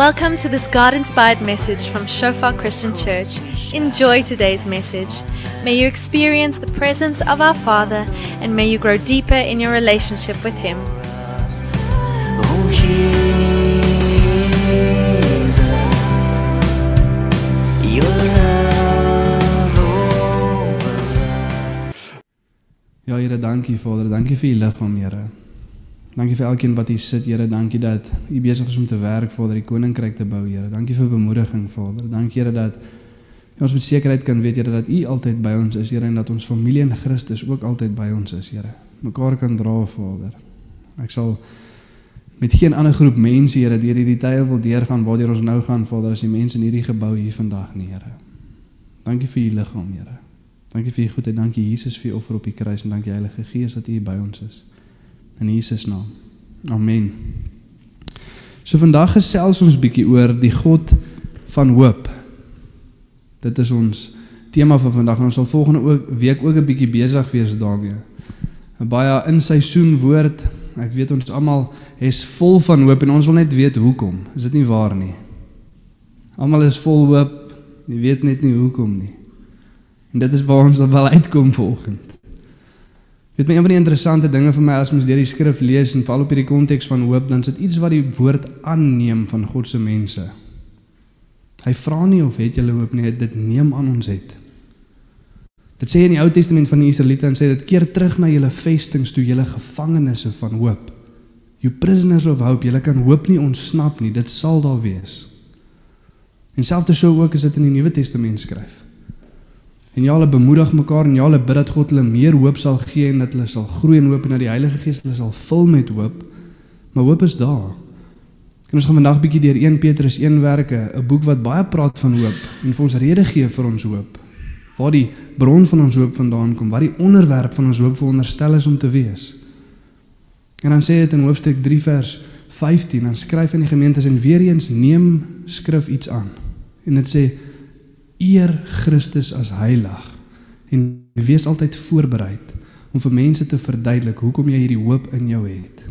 Welcome to this God inspired message from Shofar Christian Church. Enjoy today's message. May you experience the presence of our Father and may you grow deeper in your relationship with Him. Oh Jesus, your love over Ja Here, dankie Vader. Dankie vir u liggaam, Here. Dankie vir elkeen wat hier sit, Here. Dankie dat u besig is om te werk, Vader, die koninkryk te bou, Here. Dankie vir bemoediging, Vader. Dankie Here dat ons met sekerheid kan weet, Here, dat u altyd by ons is, Here, en dat ons familie in Christus ook altyd by ons is, Here. Mekaar kan dra, Vader. Ek sal met geen ander groep mense, Here, deur hierdie tye wil deurgaan waardeur ons nou gaan, Vader, as die mense in hierdie gebou hier vandag nie, Here. Dankie vir u liggaam, Here. Dankie vir u goedheid, dankie Jesus vir u offer op die kruis en dankie Heilige Gees dat u by ons is. In Jesus naam. Amen. So vandag gesels ons bietjie oor die God van hoop. Dit is ons tema vir vandag en ons sal volgende ook, week ook 'n bietjie besig wees daarmee. 'n Baie in seisoen woord. Ek weet ons almal is vol van hoop en ons wil net weet hoekom. Is dit nie waar nie? Almal is vol hoop. Jy weet net nie hoekom nie. En dit is waar ons wel uitkom vanoggend. Weet my een van die interessante dinge vir my as mens deur die skrif lees en val op hierdie konteks van hoop, dan is dit iets wat die woord aanneem van God se mense. Hy vra nie of het julle hoop nie, dit neem aan ons het. Dit sê in die Ou Testament van die Israeliete en sê dit keer terug na julle vestings toe julle gevangenes van hoop. You prisoners of hope, julle kan hoop nie ontsnap nie, dit sal daar wees. En selfs so ook is dit in die Nuwe Testament skryf. En ja, hulle bemoedig mekaar en ja, hulle bid dat God hulle meer hoop sal gee en dat hulle sal groei in hoop en dat die Heilige Gees hulle sal vul met hoop. Maar hoop is daar. En ons gaan vandag bietjie deur 1 Petrus 1 werke, 'n boek wat baie praat van hoop en vir ons rede gee vir ons hoop. Waar die bron van ons hoop vandaan kom, wat die onderwerp van ons hoop veronderstel is om te wees. En dan sê dit in hoofstuk 3 vers 15, dan skryf aan die gemeentes en weer eens neem skrif iets aan. En dit sê eer Christus as heilig en wees altyd voorbereid om vir mense te verduidelik hoekom jy hierdie hoop in jou het.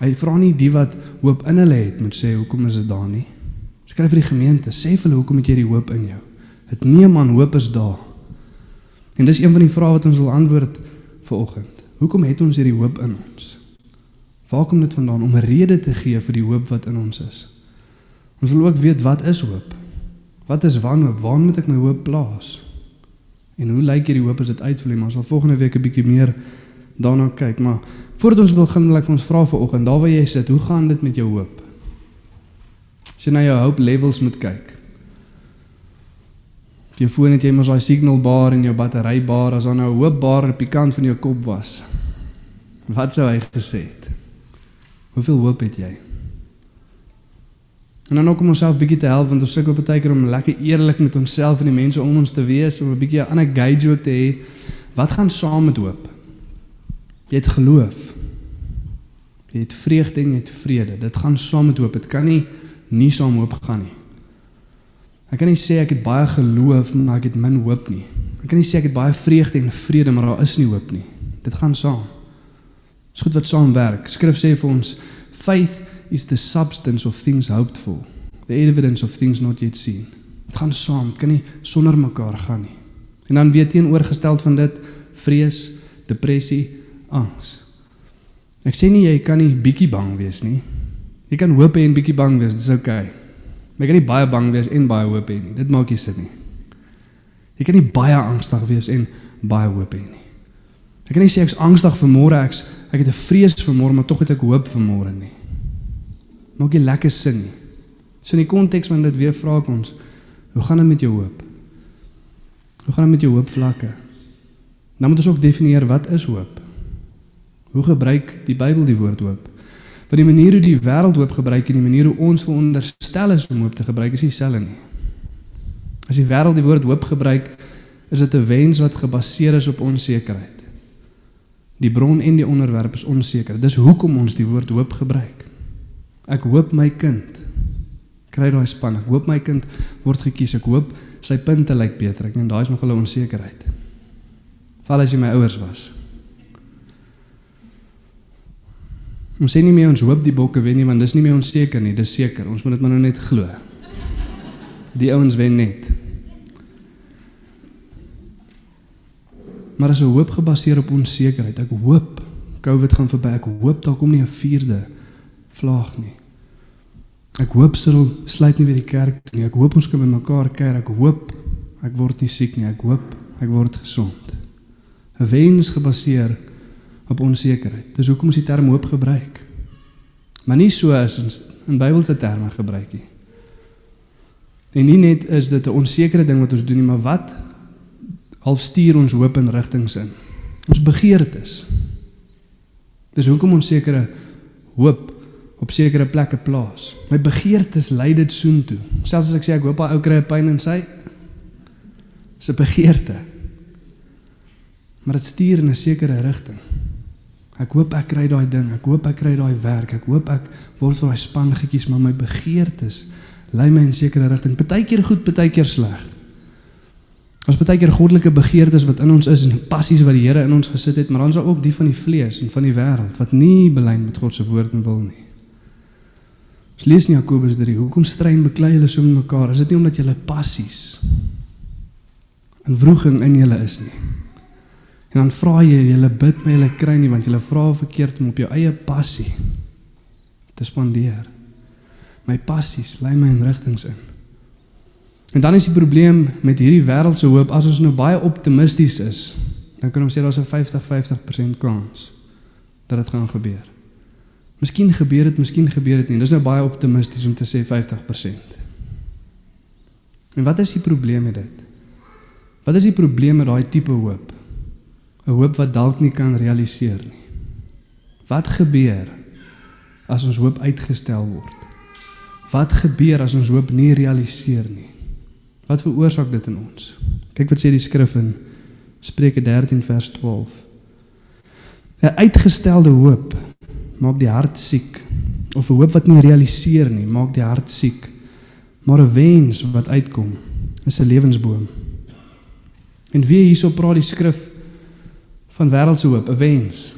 Hy vra nie die wat hoop in hulle het moet sê hoekom is dit daar nie. Skryf vir die gemeente, sê vir hulle hoekom het jy die hoop in jou? Dit neem aan hoop is daar. En dis een van die vrae wat ons wil antwoord vir oggend. Hoekom het ons hierdie hoop in ons? Waar kom dit vandaan om 'n rede te gee vir die hoop wat in ons is? Ons wil ook weet wat is hoop? Wat is wanhoop? Waar moet ek my hoop plaas? En hoe lyk hierdie hoop as dit uitvloei? Maar ons sal volgende week 'n bietjie meer daarna kyk, maar voordat ons wil gaan, wil ek vir ons vra vanoggend, daar waar jy sit, hoe gaan dit met jou hoop? As jy na jou hoop levels moet kyk. Op jou foon het jy mos daai signal bar en jou battery bar, as daar nou 'n hoop bar op die kant van jou kop was. Wat sou hy gesê het? Hoeveel hoop het jy? En dan ook om onsself bietjie te help want ons sukkel baie keer om lekker eerlik met onsself en die mense om ons te wees om 'n bietjie 'n ander gauge ook te hê. Wat gaan saam met hoop? Jy het geloof. Jy het vreugde en jy het vrede. Dit gaan saam met hoop. Dit kan nie nie saam hoop gaan nie. Ek kan nie sê ek het baie geloof maar ek het min hoop nie. Ek kan nie sê ek het baie vreugde en vrede maar daar is nie hoop nie. Dit gaan saam. Dis goed wat saamwerk. Skrif sê vir ons faith is the substance of things hoped for, the evidence of things not yet seen. Dit gaan saam, dit kan nie sonder mekaar gaan nie. En dan weet teenoorgestel van dit vrees, depressie, angs. Ek sê nie jy kan nie bietjie bang wees nie. Jy kan hoop hê en bietjie bang wees, dis oukei. Okay. Maar jy kan nie baie bang wees en baie hoop hê nie. Dit maak nie sin nie. Jy kan nie baie angstig wees en baie hoop hê nie. Ek kan nie sê ek's angstig vir môre, ek's ek het 'n vrees vir môre, maar tog het ek hoop vir môre nie maak nie lekker sin nie. So in die konteks van dit weer vra ek ons, hoe gaan dit met jou hoop? Hoe gaan dit met jou hoop vlakke? Nou moet ons ook definieer wat is hoop? Hoe gebruik die Bybel die woord hoop? Want die manier hoe die wêreld hoop gebruik en die manier hoe ons veronderstel is om hoop te gebruik is dieselfde nie. As die wêreld die woord hoop gebruik, is dit 'n wens wat gebaseer is op onsekerheid. Die bron en die onderwerp is onseker. Dis hoekom ons die woord hoop gebruik. Ek hoop my kind kry daai span. Ek hoop my kind word gekies. Ek hoop sy punte lyk beter. Ek meen daai is nog 'n onsekerheid. Val as jy my ouers was. Ons sê nie meer ons hoop die bokke wen nie want dis nie meer onseker nie, dis seker. Ons moet dit maar nou net glo. Die ouens wen net. Maar as 'n hoop gebaseer op onsekerheid, ek hoop COVID gaan verby. Ek hoop daar kom nie 'n vierde vlaag nie. Ek hoop sal sluit nie weer die kerk toe nie. Ek hoop ons kan by mekaar kuier. Ek hoop ek word nie siek nie. Ek hoop ek word gesond. 'n Wens gebaseer op onsekerheid. Dis hoekom ons die term hoop gebruik. Maar nie so as ons in Bybelse terme gebruik nie. En nie net is dit 'n onsekere ding wat ons doen nie, maar wat half stuur ons hoop in rigtings in. Ons begeertes. Dis hoekom ons sekere hoop op sekere plekke plaas. My begeertes lei dit soontoe. Selfs as ek sê ek hoop daai ou kry 'n pyn in sy se begeerte. Maar dit stuur in 'n sekere rigting. Ek hoop ek kry daai ding, ek hoop ek kry daai werk, ek hoop ek word vir daai span gekies, maar my begeertes lei my in sekere rigting. Partykeer goed, partykeer sleg. Ons baie keer goddelike begeertes wat in ons is en passies wat die Here in ons gesit het, maar dan is daar ook die van die vlees en van die wêreld wat nie belyn met God se woord en wil nie. Ons lees in Jakobus 3, hoekom stry en beklei julle so met mekaar? Is dit nie omdat julle passies in wroging in julle is nie? En dan vra jy, julle bid my julle kry nie want julle vra verkeerd om op jou eie passie te spandeer. My passies lei my in rigtings in. En dan is die probleem met hierdie wêreldse hoop as ons nou baie optimisties is, dan kan ons sê daar's 'n 50-50% kans dat dit gaan gebeur. Miskien gebeur dit, miskien gebeur dit nie. Dis nou baie optimisties om te sê 50%. En wat is die probleem met dit? Wat is die probleem met daai tipe hoop? 'n Hoop wat dalk nie kan realiseer nie. Wat gebeur as ons hoop uitgestel word? Wat gebeur as ons hoop nie realiseer nie? Wat veroorsaak dit in ons? Kyk wat sê die skrif in Spreuke 13 vers 12. 'n Uitgestelde hoop maak die hart siek of 'n hoop wat nie realiseer nie, maak die hart siek. Maar 'n wens wat uitkom is 'n lewensboom. En wie hierso praat die skrif van wêreldse hoop, 'n wens.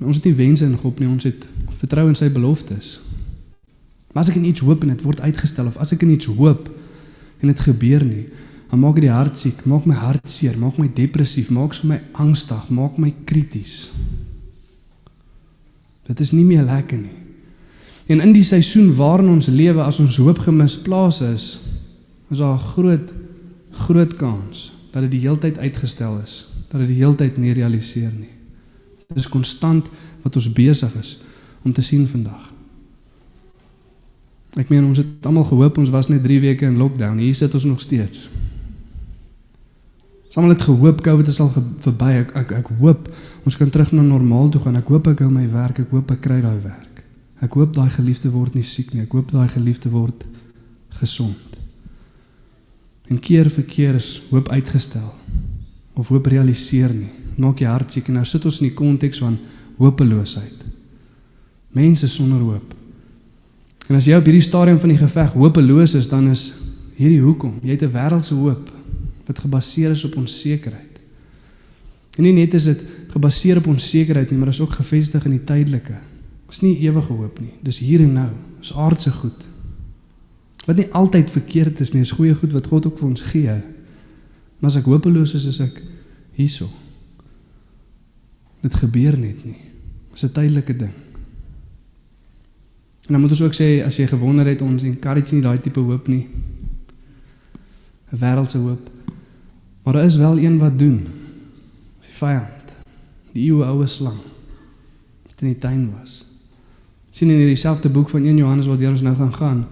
Ons het nie wense in God nie, ons het vertrou in sy beloftes. Maar as ek in iets hoop en dit word uitgestel of as ek in iets hoop en dit gebeur nie, dan maak dit die hart siek, maak my hart seer, maak my depressief, maak my angstig, maak my krities. Dit is nie meer lekker nie. En in die seisoen waarin ons lewe as ons hoop gemisplaas is, is daar 'n groot groot kans dat dit die heeltyd uitgestel is, dat dit die heeltyd nie realiseer nie. Dit is konstant wat ons besig is om te sien vandag. Ek meen ons het almal gehoop ons was net 3 weke in lockdown. Hier sit ons nog steeds. Ons almal het gehoop COVID is al verby. Ek, ek ek hoop ons kan terug na normaal toe gaan. Ek hoop ek hou my werk. Ek hoop ek kry daai werk. Ek hoop daai geliefde word nie siek nie. Ek hoop daai geliefde word gesond. En keer vir keer is hoop uitgestel of hoop realiseer nie. Maak jy hart siek en nou sit ons in die konteks van hopeloosheid. Mense sonder hoop. En as jy op hierdie stadium van die geveg hopeloos is, dan is hierdie hoekom. Jy het 'n wêreldse hoop wat gebaseer is op onsekerheid. En nie net is dit gebaseer op onsekerheid nie, maar is ook gefestig in die tydelike. Dis nie ewige hoop nie. Dis hier en nou. Dis aardse goed. Wat nie altyd verkeerd is nie, is goeie goed wat God ook vir ons gee. Maar as ek hopeloos is, is ek hierso. Dit gebeur net nie. Dis 'n tydelike ding. En dan moet ons ook sê as jy gewonder het ons encourage nie daai tipe hoop nie. 'n Wêreldse hoop. Maar daar is wel een wat doen. Die vyand. Die eeue oue slang. Wat in die tuin was. sien in hierdie selfde boek van 1 Johannes wat deur ons nou gaan gaan.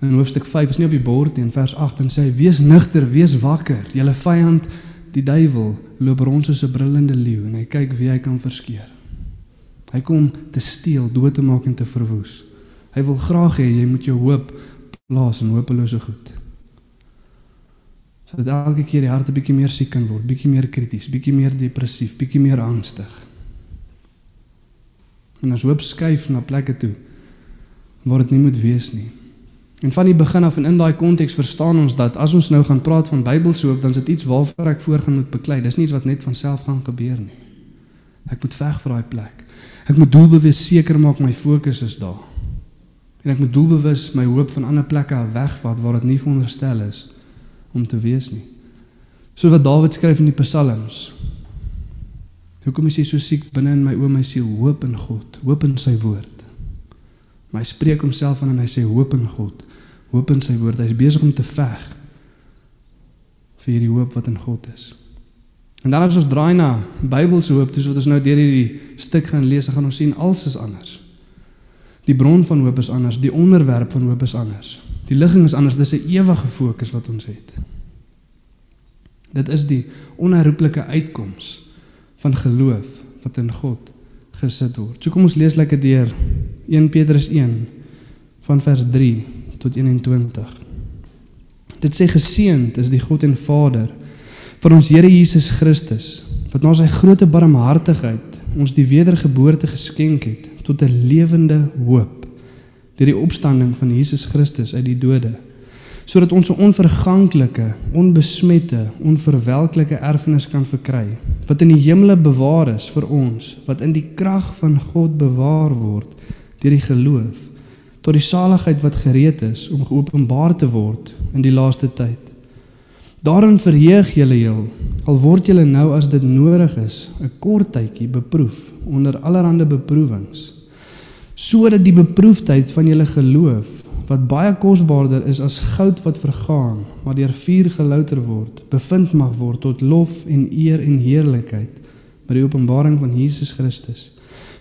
In hoofstuk 5 is nie op die bord nie, in vers 8 en sê wees nugter, wees wakker. Julle vyand, die duiwel, loop rond soos 'n brullende leeu en hy kyk wie hy kan verskeer. Hy kom te steel, dood te maak en te verwoes. Hy wil graag hê jy moet jou hoop plaas in hopelose goed. Sodat elke keer die hart 'n bietjie meer siek kan word, bietjie meer krities, bietjie meer depressief, bietjie meer angstig. En as hoop skuif na plekke toe waar dit nie moet wees nie. En van die begin af en in daai konteks verstaan ons dat as ons nou gaan praat van Bybelse hoop, dan is dit iets waarvoor ek voorgaan moet beklei. Dis nie iets wat net van self gaan gebeur nie. Ek moet veg vir daai plek. Ek moet doelbewus seker maak my fokus is daar. En ek moet doelbewus my hoop van ander plekke wegvat waar dit nie veronderstel is om te wees nie. So wat Dawid skryf in die Psalms. Hoekom is hy so siek binne in my oë my siel hoop in God, hoop in sy woord. Maar hy spreek homself aan en hy sê hoop in God, hoop in sy woord. Hy's besig om te veg vir hierdie hoop wat in God is. En dan as ons draai na Bybelse hoop, dis wat ons nou deur hierdie stuk gaan lees, gaan ons sien alles is anders. Die bron van hoop is anders, die onderwerp van hoop is anders. Die ligging is anders, dis 'n ewige fokus wat ons het. Dit is die onherroepelike uitkoms van geloof wat in God gesit word. So kom ons lees lekker deur 1 Petrus 1 van vers 3 tot 21. Dit sê geseënd is die God en Vader van ons Here Jesus Christus wat na sy groote barmhartigheid ons die wedergeboorte geskenk het tot 'n lewende hoop deur die opstanding van Jesus Christus uit die dode sodat ons 'n onverganklike, onbesmette, onverwelklike erfenis kan verkry wat in die hemele bewaar is vir ons wat in die krag van God bewaar word deur die geloof tot die saligheid wat gereed is om geopenbaar te word in die laaste tyd. Daarin verheug julle heel, al word julle nou as dit nodig is, 'n kort tydjie beproef onder allerlei beproewings, sodat die beproefdheid van julle geloof wat baie kosbaarder is as goud wat vergaan, maar deur vuur gelouter word, bevind mag word tot lof en eer en heerlikheid by die openbaring van Jesus Christus.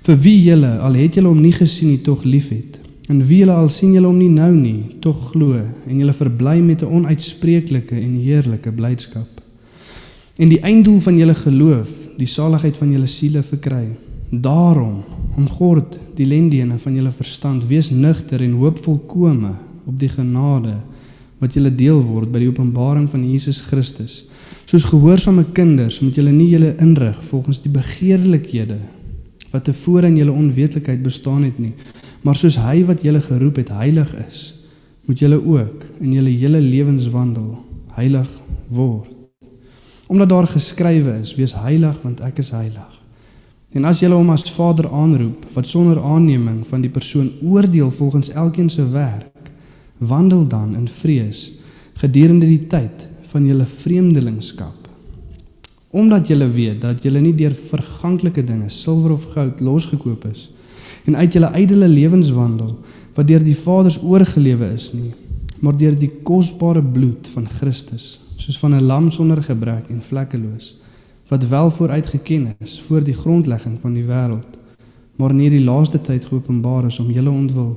Vir wie julle al het julle hom nie gesien nie, tog liefhet. En wie julle al sien julle hom nie nou nie, tog glo en julle verbly met 'n onuitspreeklike en heerlike blydskap. En die einddoel van julle geloof, die saligheid van julle siele verkry. Daarom om God die lendene van julle verstand wees nugter en hoop volkome op die genade wat julle deel word by die openbaring van Jesus Christus. Soos gehoorsame kinders moet julle nie julle inrig volgens die begeerlikhede wat tevore in julle onwetlikheid bestaan het nie, maar soos hy wat julle geroep het heilig is, moet julle ook in julle hele lewenswandel heilig word. Omdat daar geskrywe is: Wees heilig want ek is heilig. En as jy hom as Vader aanroep wat sonder aanneming van die persoon oordeel volgens elkeen se werk, wandel dan in vrees gedurende die tyd van julle vreemdelingskap. Omdat julle weet dat julle nie deur verganklike dinge, silwer of goud losgekoop is en uit julle ydelle lewenswandel wat deur die Vaders oorgelewe is nie, maar deur die kosbare bloed van Christus, soos van 'n lam sonder gebrek en vlekkeloos wat wel vooruit geken is voor die grondlegging van die wêreld, maar in hierdie laaste tyd geopenbaar is om julle ontwil.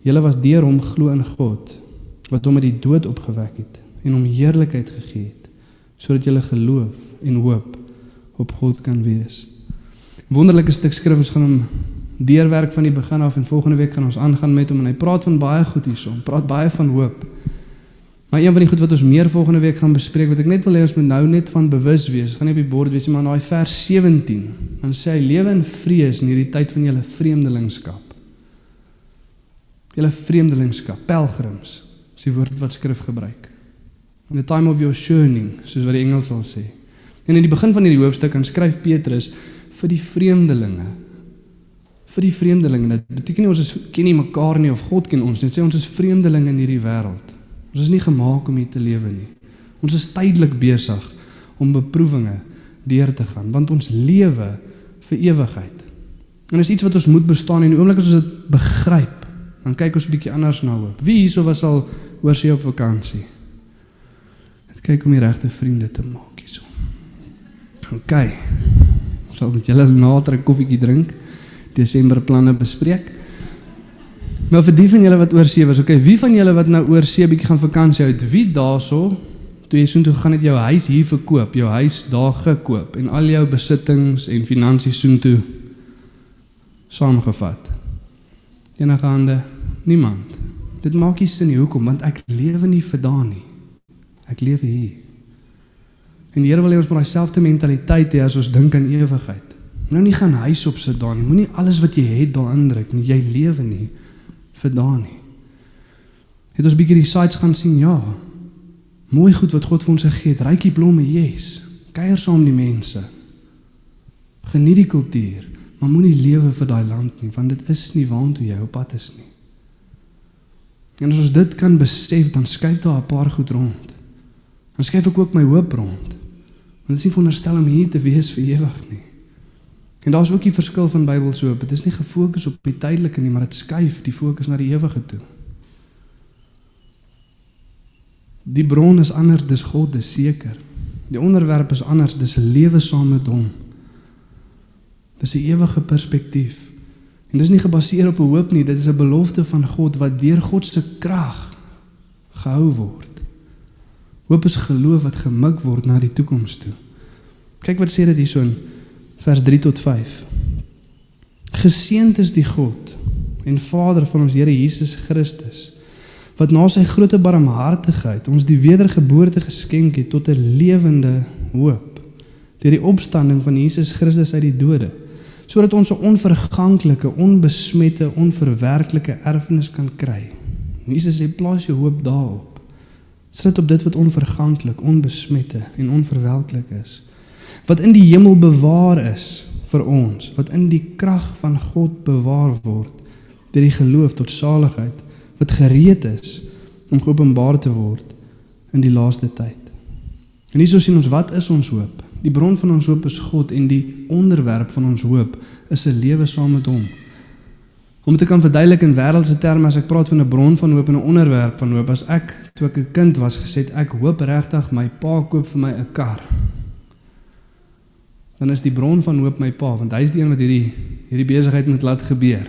Julle was deur hom glo in God wat hom uit die dood opgewek het en hom heerlikheid gegee het sodat julle geloof en hoop op God kan wees. Wonderlike stuk skrif ons gaan hom deurwerk van die begin af en volgende week gaan ons aangaan met hom en hy praat van baie goed hierson, praat baie van hoop. Maar een van die goed wat ons meer volgende week gaan bespreek wat ek net wil hê ons moet nou net van bewus wees. Gaan nie op die bord wees maar in daai vers 17. Dan sê hy lewe in vrees in hierdie tyd van julle vreemdelingskap. Julle vreemdelingskap, pelgrims, is die woord wat skrif gebruik. In the time of your journeying, soos wat die Engels sal sê. En in die begin van hierdie hoofstuk dan skryf Petrus vir die vreemdelinge. Vir die vreemdelinge. Dit beteken nie ons is ken nie mekaar nie of God ken ons nie. Dit sê ons is vreemdelinge in hierdie wêreld. Ons is nie gemaak om hier te lewe nie. Ons is tydelik besig om beproewinge deur te gaan want ons lewe vir ewigheid. En is iets wat ons moet bestaan en die oomblik as ons dit begryp, dan kyk ons bietjie anders na hoop. Wie hierso was al oor see op vakansie? Dit kyk om die regte vriende te maak hierso. OK. Sal met julle nader 'n koffietjie drink, Desember planne bespreek. Nou vir die van julle wat oor see was, okay, wie van julle wat nou oor see bietjie gaan vakansie hou, wie daarso toe jy soontoe gaan het jou huis hier verkoop, jou huis daar gekoop en al jou besittings en finansies soontoe saamgevat. Enige hande? Niemand. Dit maak nie sin nie hoekom, want ek lewe nie vir daan nie. Ek lewe hier. En die Here wil hê ons moet daai selfde mentaliteit hê as ons dink aan ewigheid. Nou nie gaan huis op sit daar nie. Moenie alles wat jy het daar indruk nie. Jy lewe nie vir daai nie. Het ons bietjie die sites gaan sien, ja. Mooi goed wat God vir ons gegee het. Rykie blomme, yes. Kuier saam die mense. Geniet die kultuur. Maar moenie lewe vir daai land nie, want dit is nie waartoe jy op pad is nie. En as ons dit kan besef, dan skuif daar 'n paar goed rond. Dan skuif ek ook my hoop rond. Want dit is nie veronderstel om hier te wees vir ewig nie. En daar's ook die verskil van Bybelse hoop. Dit is nie gefokus op die tydelike nie, maar dit skuif die fokus na die ewige toe. Die bron is anders, dis God, dis seker. Die onderwerp is anders, dis 'n lewe saam met hom. Dis 'n ewige perspektief. En dis nie gebaseer op 'n hoop nie, dit is 'n belofte van God wat deur God se krag gehou word. Hoop is geloof wat gemik word na die toekoms toe. Kyk wat sê dit hierso in vers 3 tot 5. Geseënd is die God en Vader van ons Here Jesus Christus wat na sy groote barmhartigheid ons die wedergeboorte geskenk het tot 'n lewende hoop deur die opstanding van Jesus Christus uit die dode sodat ons 'n onverganklike, onbesmette, onverwerklike erfenis kan kry. Jesus sê plaas jou hoop daarop. Sit op dit wat onverganklik, onbesmette en onverwelklik is. Wat in die hemel bewaar is vir ons, wat in die krag van God bewaar word deur die geloof tot saligheid wat gereed is om geopenbaar te word in die laaste tyd. En hierso sien ons wat is ons hoop? Die bron van ons hoop is God en die onderwerp van ons hoop is 'n lewe saam met hom. Om te kan verduidelik in wêreldse terme as ek praat van 'n bron van hoop en 'n onderwerp van hoop, as ek toe ek 'n kind was gesê ek hoop regtig my pa koop vir my 'n kar. Dan is die bron van hoop my pa want hy is die een wat hierdie hierdie besigheid moet laat gebeur.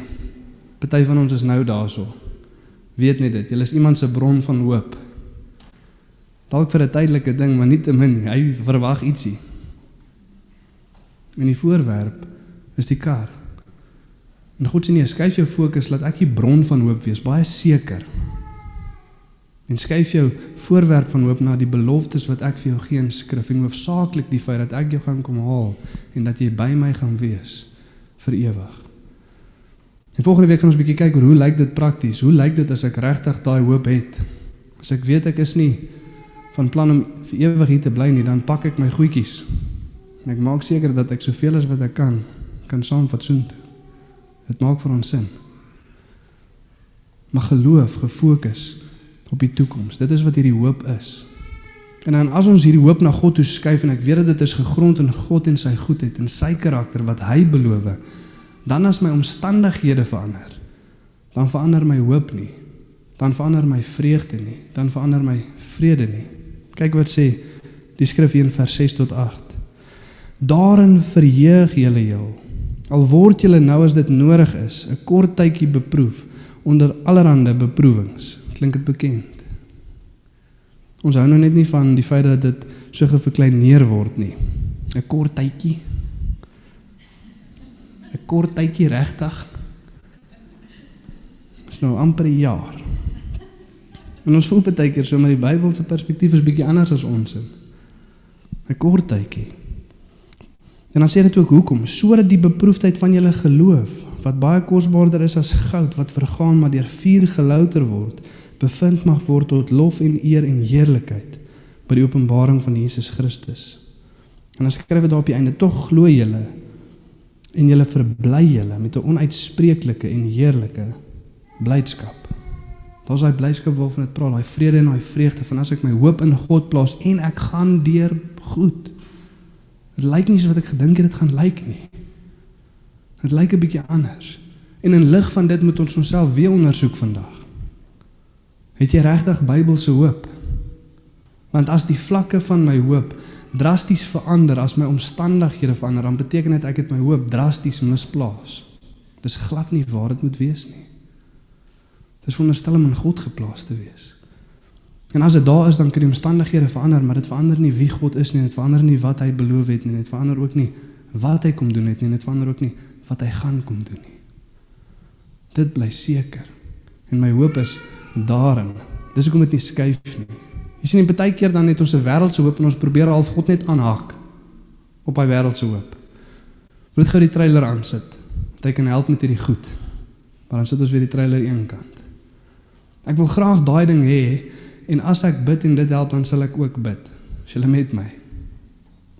Party van ons is nou daarso. Weet net dit, jy is iemand se bron van hoop. Dalk vir 'n tydelike ding, maar nie te min nie. Hy verwag ietsie. En die voorwerp is die kar. En God sê nee, skuif jou fokus laat ek die bron van hoop wees, baie seker. En skuif jou voorwerp van hoop na die beloftes wat ek vir jou gee in skrif en hoofsaaklik die feit dat ek jou gaan kom haal en dat jy by my gaan wees vir ewig. En volgende week gaan ons 'n bietjie kyk hoe lyk dit prakties? Hoe lyk dit as ek regtig daai hoop het? As ek weet ek is nie van plan om vir ewig hier te bly nie, dan pak ek my goedjies En ek maak seker dat ek soveel as wat ek kan kan saamvat soontoe. Dit maak vir ons sin. Maar geloof gefokus op die toekoms. Dit is wat hierdie hoop is. En dan as ons hierdie hoop na God toe skuif en ek weet dit is gegrond in God en sy goedheid en sy karakter wat hy beloof, dan as my omstandighede verander, dan verander my hoop nie. Dan verander my vreugde nie. Dan verander my vrede nie. Kyk wat sê die skrif hier in vers 6 tot 8. Daarin verheug julle heel. Al word julle nou as dit nodig is, 'n kort tydjie beproef onder allerlei beproewings. Klink dit bekend? Ons hou nou net nie van die feit dat dit so geverkleineer word nie. 'n Kort tydjie. 'n Kort tydjie regtig. Dis nou amper 'n jaar. En ons voel baie keer so met die Bybelse perspektief is bietjie anders as ons in. 'n Kort tydjie. En dan sê dit ook hoekom? Sodat die beproefdheid van julle geloof, wat baie kosbaarder is as goud wat vergaan maar deur vuur gelouter word, bevind mag word tot lof en eer en heerlikheid by die openbaring van Jesus Christus. En dan skryf dit daar op die einde: Tog glo julle en julle verbly julle met 'n onuitspreeklike en heerlike blydskap. Daar's daai blydskap waarvan dit praat, daai vrede en daai vreugde van as ek my hoop in God plaas en ek gaan deur goed. Dit lyk nie so wat ek gedink het dit gaan lyk nie. Dit lyk 'n bietjie anders. En in lig van dit moet ons onsself weer ondersoek vandag. Het jy regtig Bybelse hoop? Want as die vlakke van my hoop drasties verander as my omstandighede verander, dan beteken dit ek het my hoop drasties misplaas. Dis glad nie waar dit moet wees nie. Dis wonderstel om in God geplaas te wees. En as dit daar is, dan kan die omstandighede verander, maar dit verander nie wie God is nie, dit verander nie wat hy beloof het nie, dit verander ook nie wat hy kom doen het nie, dit verander ook nie wat hy gaan kom doen nie. Dit bly seker. En my hoop is daarin. Dis hoekom dit nie skuif nie. Jy sien, baie keer dan het ons 'n wêreldse hoop en ons probeer half God net aanhaak op hy wêreldse hoop. Wil dit gou die trailer aansit. Dat hy kan help met hierdie goed. Maar dan sit ons weer die trailer een kant. Ek wil graag daai ding hê En as ek bid en dit help, dan sal ek ook bid. As jy met my.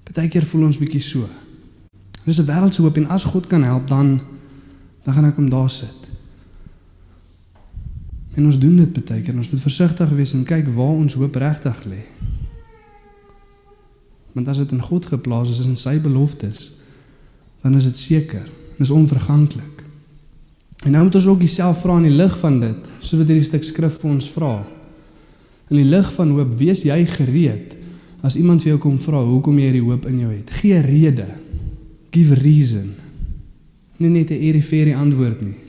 Partykeer voel ons bietjie so. Dis 'n wêreldse hoop en as God kan help dan dan gaan ek hom daar sit. En ons doen dit baie keer. Ons moet versigtig wees en kyk waar ons hoop regtig lê. Want as dit in God geplaas is, is in sy beloftes, dan is dit seker. Dit is onverganklik. En nou moet ons ook jouself vra in die lig van dit, soos wat hierdie stuk skrif vir ons vra. In die lig van hoop, wees jy gereed as iemand vir jou kom vra hoekom jy hierdie hoop in jou het. Gee rede. Give reason. Nie net 'n eriferie antwoord nie.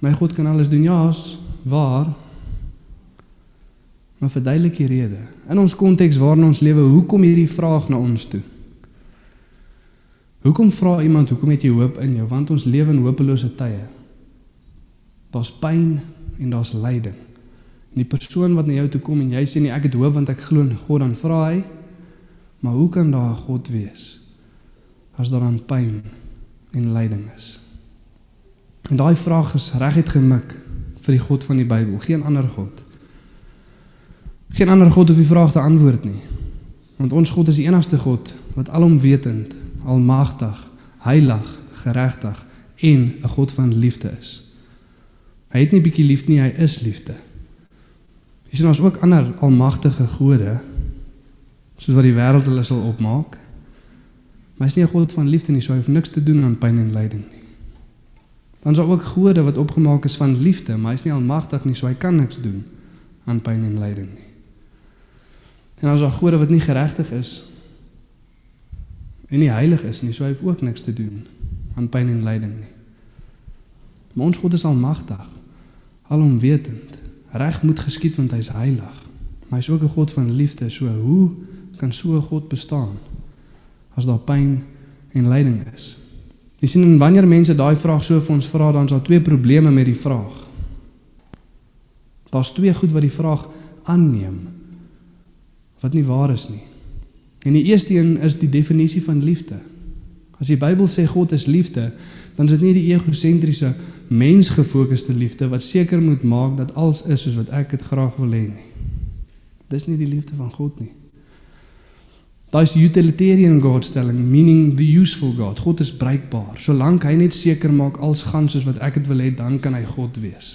My God kan alles doen. Ja, is waar. Maar verduidelik die rede. In ons konteks waarin ons lewe, hoekom hierdie vraag na ons toe? Hoekom vra iemand hoekom het jy hoop in jou? Want ons lewe in hopelose tye. Daar's pyn en daar's lyding. En die persoon wat na jou toe kom en jy sê nee, ek het hoop want ek glo in God, dan vra hy, maar hoe kan daar 'n God wees as daar dan pyn en lyding is? En daai vraag is reguit gemik vir die God van die Bybel, geen ander God. Geen ander God hoef die vraag te antwoord nie. Want ons God is die enigste God wat alomwetend, almagtig, heilig, geregtig en 'n God van liefde is. Hy het nie bietjie liefde nie, hy is liefde. Jy sien ons ook ander almagtige gode soos wat die wêreld hulle sal opmaak. Maar hy's nie 'n God van liefde nie, so hy hoef niks te doen aan pyn en lyding nie. Dan is daar ook gode wat opgemaak is van liefde, maar hy's nie almagtig nie, so hy kan niks doen aan pyn en lyding nie. En dan is daar gode wat nie geregtig is en nie heilig is nie, so hy hoef ook niks te doen aan pyn en lyding nie. Maar ons God is almagtig, alomwetend. Reg moet geskied want hy's heilig. Maar hy's ook 'n God van liefde, so hoe kan so 'n God bestaan as daar pyn en lyding is? Jy sien en wanneer mense daai vraag so vir ons vra, dan is daar twee probleme met die vraag. Daar's twee goed wat die vraag aanneem wat nie waar is nie. En die eerste een is die definisie van liefde. As die Bybel sê God is liefde, dan is dit nie die egosentriese mensgefokusde liefde wat seker moet maak dat alles is soos wat ek dit graag wil hê nie. Dis nie die liefde van God nie. Daai's utilitarian God stelling, meaning the useful God. God is bruikbaar. Solank hy net seker maak alles gaan soos wat ek dit wil hê, dan kan hy God wees.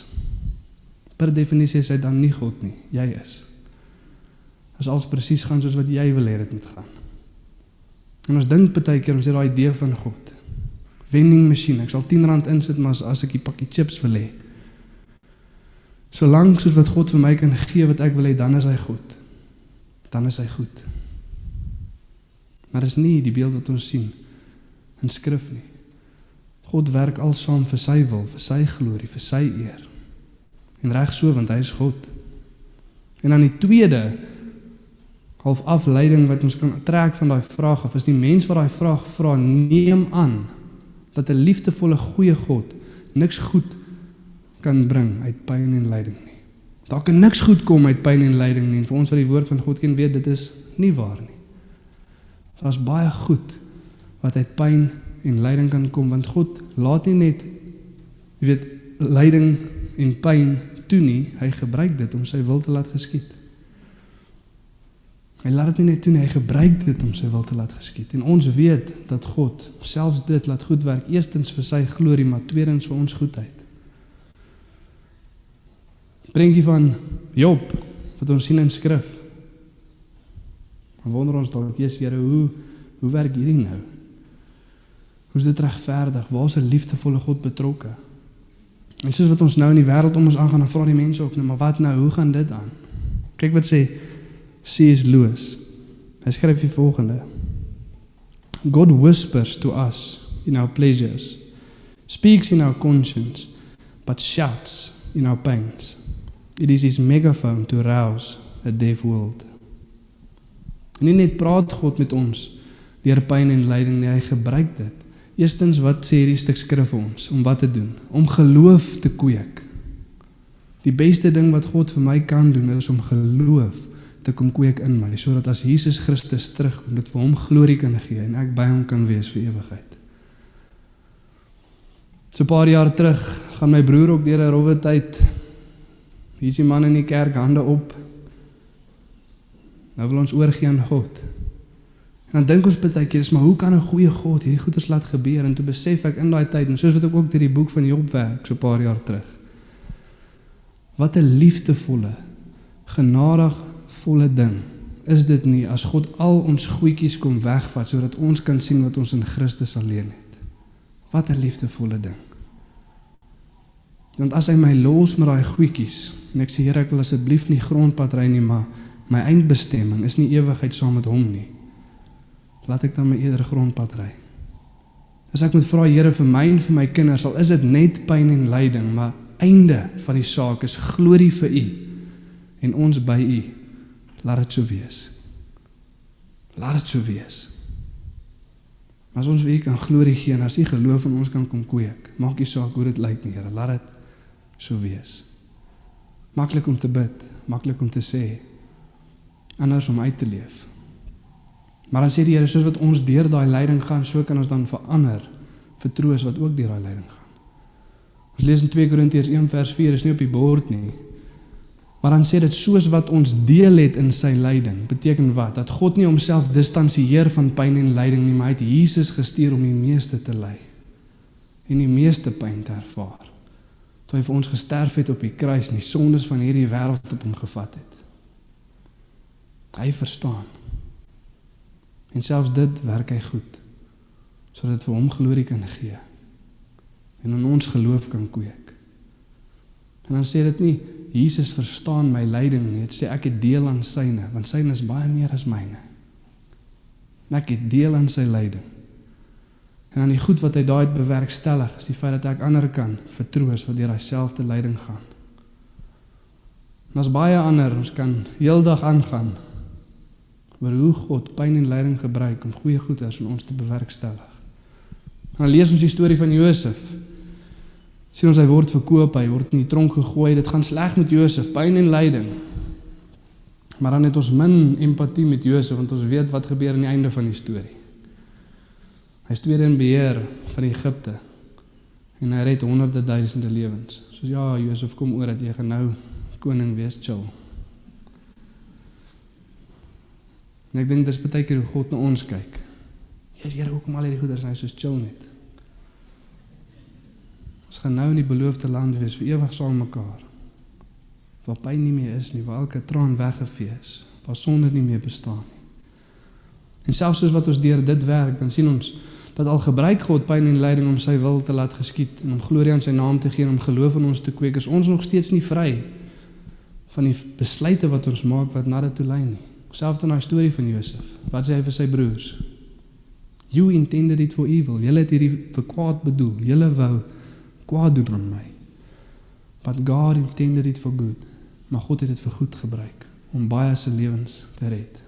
Per definisie is hy dan nie God nie. Jy is. As alles presies gaan soos wat jy wil hê dit moet gaan. En ons dink baie keer ons het daai idee van God. Vending masjien. Ek sal R10 insit, maar as ek 'n pakkie chips wil hê. Solank soos wat God vir my kan gee wat ek wil hê, dan is hy goed. Dan is hy goed. Maar dis nie die beeld wat ons sien in skrif nie. God werk alsaam vir sy wil, vir sy glorie, vir sy eer. En reg so want hy is God. En dan die tweede half afleiding wat ons kan trek van daai vraag of is die mens wat daai vraag vra neem aan dat 'n liefdevolle goeie God niks goed kan bring uit pyn en lyding nie. Daar kan niks goed kom uit pyn en lyding nie. En vir ons wat die woord van God ken weet dit is nie waar nie. Daar's baie goed wat uit pyn en lyding kan kom want God laat nie net jy weet lyding en pyn toe nie, hy gebruik dit om sy wil te laat geskied. Hy laat dit nie net toe nie, hy gebruik dit om sy wil te laat geskied. En ons weet dat God selfs dit laat goed werk, eerstens vir sy glorie, maar tweedens vir ons goedheid. Prentjie van Job wat ons sien in skrif. Dan wonder ons dalk, Jesus Here, hoe hoe werk hierdie nou? Hoe is dit regverdig? Waar is 'n liefdevolle God betrokke? En soos wat ons nou in die wêreld om ons aangaan, dan vra die mense ook nou, maar wat nou? Hoe gaan dit aan? Kyk wat sê C.S. Lewis. Hy skryf die volgende: God whispers to us in our pleasures, speaks in our conscience, but shouts in our pains. It is his megaphone to rouse a deaf world. Nie net praat God met ons deur pyn en lyding nie, hy gebruik dit. Eerstens wat sê hierdie stuk skrif vir ons om wat te doen? Om geloof te kweek. Die beste ding wat God vir my kan doen is om geloof te kom kweek in my sodat as Jesus Christus terugkom, dit vir hom glorie kan gee en ek by hom kan wees vir ewigheid. So 'n paar jaar terug gaan my broer ook deur 'n rowwe tyd. Hier's die man in die kerk hande op. Nou wil ons oorgie aan God. En dan dink ons baie keer maar hoe kan 'n goeie God hierdie goeders laat gebeur en toe besef ek in daai tyd en soos wat ek ook deur die boek van Job werk so 'n paar jaar terug. Wat 'n liefdevolle, genadigvolle ding is dit nie as God al ons goedjies kom wegvat sodat ons kan sien wat ons in Christus alleen het. Wat 'n liefdevolle ding. Want as hy my los met daai goedjies en ek sê Here ek wil asseblief nie grondpad ry nie maar my eindbestemming is nie ewigheid saam met hom nie laat ek dan my eerder grondpad ry. As ek moet vra Here vir my en vir my kinders, al is dit net pyn en lyding, maar einde van die saak is glorie vir U en ons by U. Laat dit so wees. Laat dit so wees. Maar as ons weer kan glorie gee en as U geloof in ons kan kom kweek, maak nie saak hoe dit lyk nie, Here, laat dit so wees. Maklik om te bid, maklik om te sê, anders om uit te leef. Maar dan sê die Here soos wat ons deur daai lyding gaan, so kan ons dan vir troos wat ook deur daai lyding gaan. Ons lees in 2 Korintiërs 1 vers 4 is nie op die bord nie. Maar dan sê dit soos wat ons deel het in sy lyding, beteken wat? Dat God nie homself distansieer van pyn en lyding nie, maar hy het Jesus gestuur om die meeste te ly en die meeste pyn te ervaar. Toe hy vir ons gesterf het op die kruis en die sondes van hierdie wêreld op hom gevat het. Hy verstaan. En selfs dit werk hy goed sodat vir hom glorie kan gee en in ons geloof kan kweek. En dan sê dit nie Jesus verstaan my lyding nie, dit sê ek het deel aan syne, want syne is baie meer as myne. En ek het deel aan sy lyding. En dan die goed wat hy daai bewerkstellig is die feit dat ek ander kan vertroos wat deur daai selfde lyding gaan. En as baie ander, ons kan heeldag aangaan oor hoe God pyn en lyding gebruik om goeie goeders in ons te bewerkstellig. Dan lees ons die storie van Josef. Sien ons hy word verkoop, hy word in die tronk gegooi, dit gaan sleg met Josef, pyn en lyding. Maar dan het ons min empatie met Josef want ons weet wat gebeur aan die einde van die storie. Hy is tweede in beheer van Egipte en hy red honderde duisende lewens. Soos ja, Josef kom oor dat jy gaan nou koning wees, chill. En ek dink dis baie keer hoe God na ons kyk. Jesus, Here, hoekom al hierdie goeders nou so chill net? Ons gaan nou in die beloofde land wees vir ewig saam mekaar. Waar pyn nie meer is nie, waar elke traan weggevee is, waar sonde nie meer bestaan nie. En selfs soos wat ons deur dit werk, dan sien ons dat al gebruik God pyn en lyding om sy wil te laat geskied en om glorie aan sy naam te gee en om geloof in ons te kweek, is ons nog steeds nie vry van die besluite wat ons maak wat na dit toe lei nie. Selfs in daai storie van Josef. Wat sê hy vir sy broers? You intended it for evil. Julle het hierdie vir kwaad bedoel. Julle wou kwaad doen aan my. But God intended it for good. Maar God het dit vir goed gebruik om baie se lewens te red.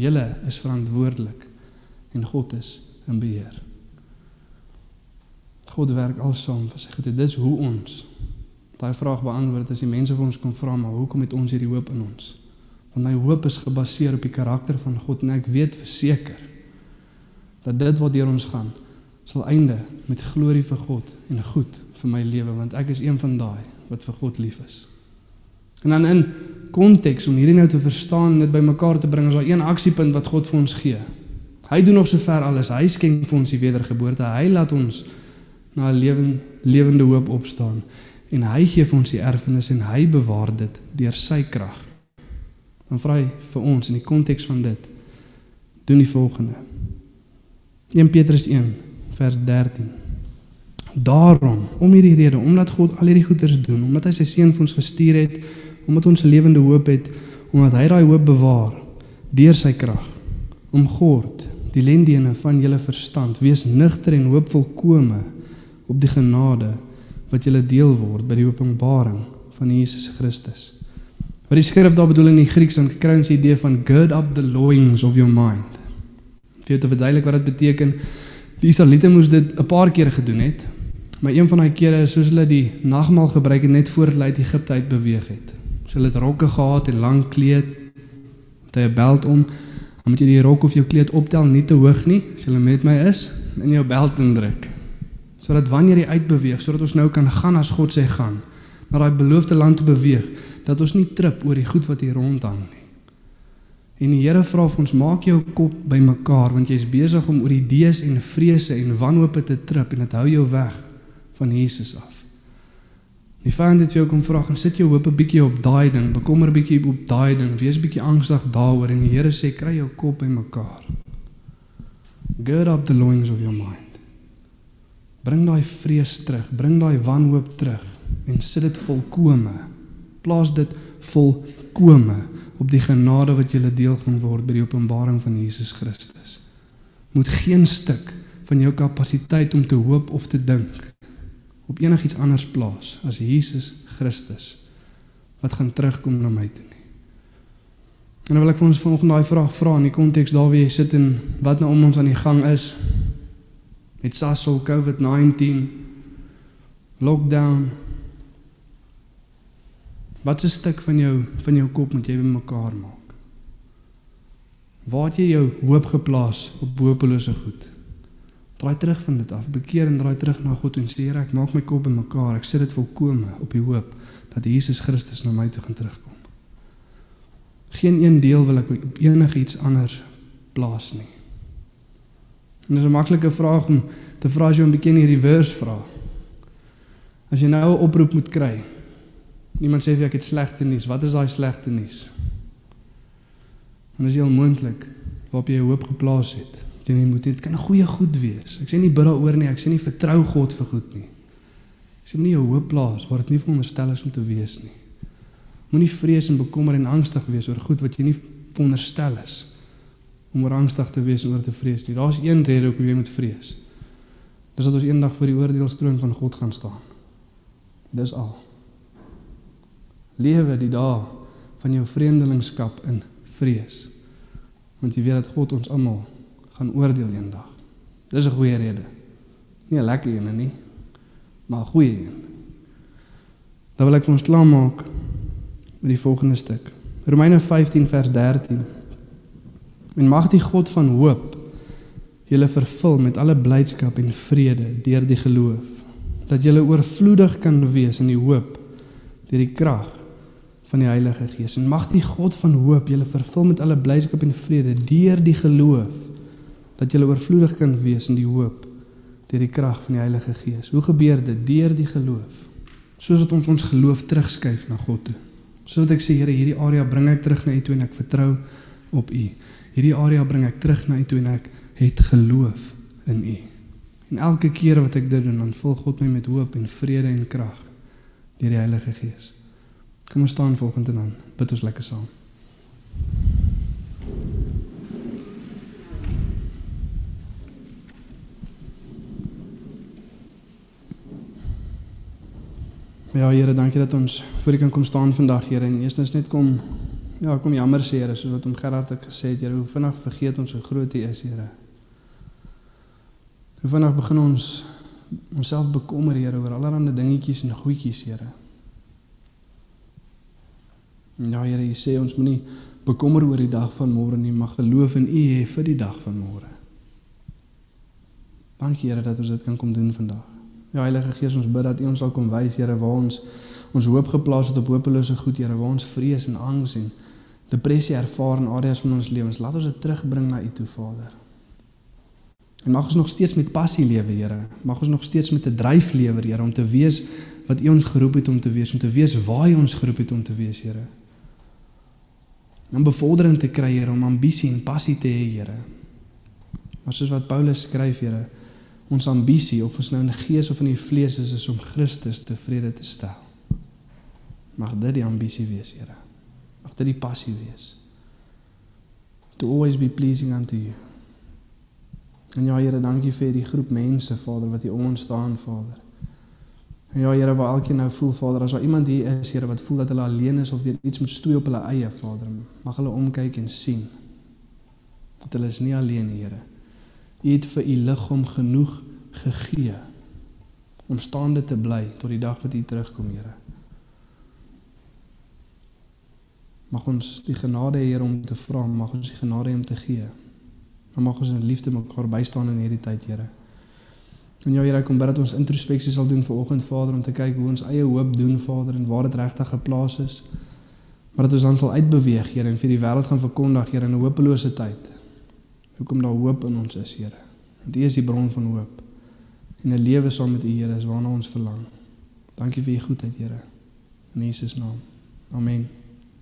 Julle is verantwoordelik en God is in beheer. God werk alsaam vir sy goeie. Dis hoe ons daai vraag beantwoord as die mense vir ons kom vra maar hoekom het ons hierdie hoop in ons? Want my hoop is gebaseer op die karakter van God en ek weet verseker dat dit wat deur ons gaan sal einde met glorie vir God en goed vir my lewe want ek is een van daai wat vir God lief is. En dan in konteks om hierdie nou te verstaan en dit bymekaar te bring is daar een aksiepunt wat God vir ons gee. Hy doen nog sover alles. Hy skenk vir ons die wedergeboorte. Hy laat ons na 'n lewende lewende hoop opstaan en hy gee vir ons die erfenis en hy bewaar dit deur sy krag dan vra hy vir ons in die konteks van dit doen die volgende. 1 Petrus 1 vers 13 Daarom om hierdie rede omdat God al hierdie goeders doen omdat hy sy seun vir ons gestuur het omdat ons 'n lewende hoop het omdat hy daai hoop bewaar deur sy krag om God die lendiene van julle verstand. Wees nugter en hoop volkome op die genade wat julle deel word by die openbaring van Jesus Christus Wat die skrif daar bedoel in die Grieks dan kry ons die idee van gird up the loins of your mind. Vir te verduidelik wat dit beteken, die Israeliete moes dit 'n paar kere gedoen het. Maar een van daai kere is soos hulle die nagmaal gebruik het net voor hulle uit Egipte uit beweeg het. So hulle het rokke gehad en lang kleed met 'n beld om. Dan moet jy die rok of jou kleed optel nie te hoog nie, as jy met my is, in jou beld indruk. Sodat wanneer jy uitbeweeg, sodat ons nou kan gaan as God sê gaan, na daai beloofde land toe beweeg, dat ons nie trip oor die goed wat hier rondhang nie. En die Here vra vir ons maak jou kop bymekaar want jy's besig om oor idees en vrese en wanhoop te trip en dit hou jou weg van Jesus af. Die vyand het jou kom vra en sit jou hoop 'n bietjie op daai ding, bekommer bietjie op daai ding, wees bietjie angstig daaroor en die Here sê kry jou kop bymekaar. Gird up the loins of your mind. Bring daai vrees terug, bring daai wanhoop terug en sit dit volkome. Plaas dit volkome op die genade wat jy deel gaan word by die openbaring van Jesus Christus. Moet geen stuk van jou kapasiteit om te hoop of te dink op enigiets anders plaas as Jesus Christus wat gaan terugkom na my toe nie. En dan wil ek vir ons vanoggend daai vraag vra in die konteks daar waar jy sit en wat nou om ons aan die gang is met SARS-CoV COVID-19 lockdown Wat 'n stuk van jou van jou kop moet jy bymekaar maak? Waar het jy jou hoop geplaas op hopelose goed? Draai terug van dit af, bekeer en draai terug na God en sê Here, ek maak my kop bymekaar. Ek sit dit volkome op die hoop dat Jesus Christus na my toe gaan terugkom. Geen een deel wil ek op enigiets anders plaas nie. En dis 'n maklike vraag om te vra as jy 'n bietjie in die reverse vra. As jy nou 'n oproep moet kry. Niemand sê vir ek het slegte nuus. Wat is daai slegte nuus? En is heel moontlik waarop jy hoop geplaas het. Jy nie moet dit kan goeie goed wees. Ek sê nie bid daaroor nie. Ek sê nie vertrou God vir goed nie. Ek sê nie jou hoop plaas waar dit nie veronderstel is om te wees nie. Moenie vrees en bekommer en angstig wees oor goed wat jy nie veronderstel is om oor angstig te wees en oor te vrees nie. Daar's een rede hoekom jy moet vrees. Dis dat ons eendag voor die oordeelstroon van God gaan staan. Dis al. Lewe die dae van jou vreemdelingskap in vrees. Want jy weet dat God ons almal gaan oordeel eendag. Dis 'n goeie rede. Nie 'n lekker een nie, maar 'n goeie een. Dan wil ek vir ons klaarmaak met die volgende stuk. Romeine 15 vers 13. En mag die God van hoop julle vervul met alle blydskap en vrede deur die geloof, dat julle oorvloedig kan wees in die hoop deur die krag van die Heilige Gees. En mag die God van hoop julle vervul met alle blydskap en vrede deur die geloof, dat julle oorvloedig kan wees in die hoop deur die krag van die Heilige Gees. Hoe gebeur dit? Deur die geloof. Soos dat ons ons geloof terugskuif na God toe. Sodat ek sê Here, hierdie area bring ek terug na U toe en ek vertrou op U. Hierdie area bring ek terug na U toe en ek het geloof in U. En elke keer wat ek dit doen, dan vul God my met hoop en vrede en krag deur die Heilige Gees. Kom ons staan volgende dan. Bid ons lekker saam. Ja Here, dankie dat ons voor U kan kom staan vandag, Here. En eerstens net kom ja, kom jammer sê, Here, soos wat om Gerard het gesê, Here, hoe vinnig vergeet ons hoe groot U is, Here. Hoe vinnig begin ons onsself bekommer, Here, oor allerlei dingetjies en goedjies, Here. Ja, Here, U sê ons moenie bekommer oor die dag van môre nie, maar geloof in U hê vir die dag van môre. Dankie Here dat ons dit kan kom doen vandag. Ja Heilige Gees, ons bid dat U ons sal kom wys, Here, waar ons ons hoop geplaas het op hopelose goed, Here, waar ons vrees en angs en depressie ervaar in areas van ons lewens. Laat ons dit terugbring na U toe, Vader. En mag ons nog steeds met passie lewe, Here. Mag ons nog steeds met 'n dryf lewe, Here, om te wees wat U ons geroep het om te wees, om te wees waar U ons geroep het om te wees, Here. Om bevordering te kry, Here, om ambisie en passie te hê, Here. Maar soos wat Paulus skryf, Here, ons ambisie of ons nou in die gees of in die vlees is, is om Christus tevrede te stel. Mag dit die ambisie wees, Here. Mag dit die passie wees. To always be pleasing unto you. En ja, Here, dankie vir die groep mense, Vader, wat hier om ons staan, Vader. Ja, Here, waar elkeen nou voel, Vader, as daar iemand hier is, Here, wat voel dat hulle alleen is of dit iets moet stoei op hulle eie, Vader, mag hulle omkyk en sien dat hulle is nie alleen, Here. U het vir u liggaam genoeg gegee om staande te bly tot die dag wat u terugkom, Here. Mag ons die genade hê om te vra, mag ons die genade hê om te gee. Maar mag ons in liefde mekaar bystaan in hierdie tyd, Here. En ja, Here, ek kom bid dat ons introspeksie sal doen vanoggend, Vader, om te kyk hoe ons eie hoop doen, Vader, en waar dit regtig geplaas is. Maar dat ons dan sal uitbeweeg, Here, en vir die wêreld gaan verkondig, Here, in 'n hopelose tyd. Hoekom daar hoop in ons is, Here. Want U is die bron van hoop. En 'n lewe saam met U, Here, is waarna ons verlang. Dankie vir U goedheid, Here. In Jesus naam. Amen.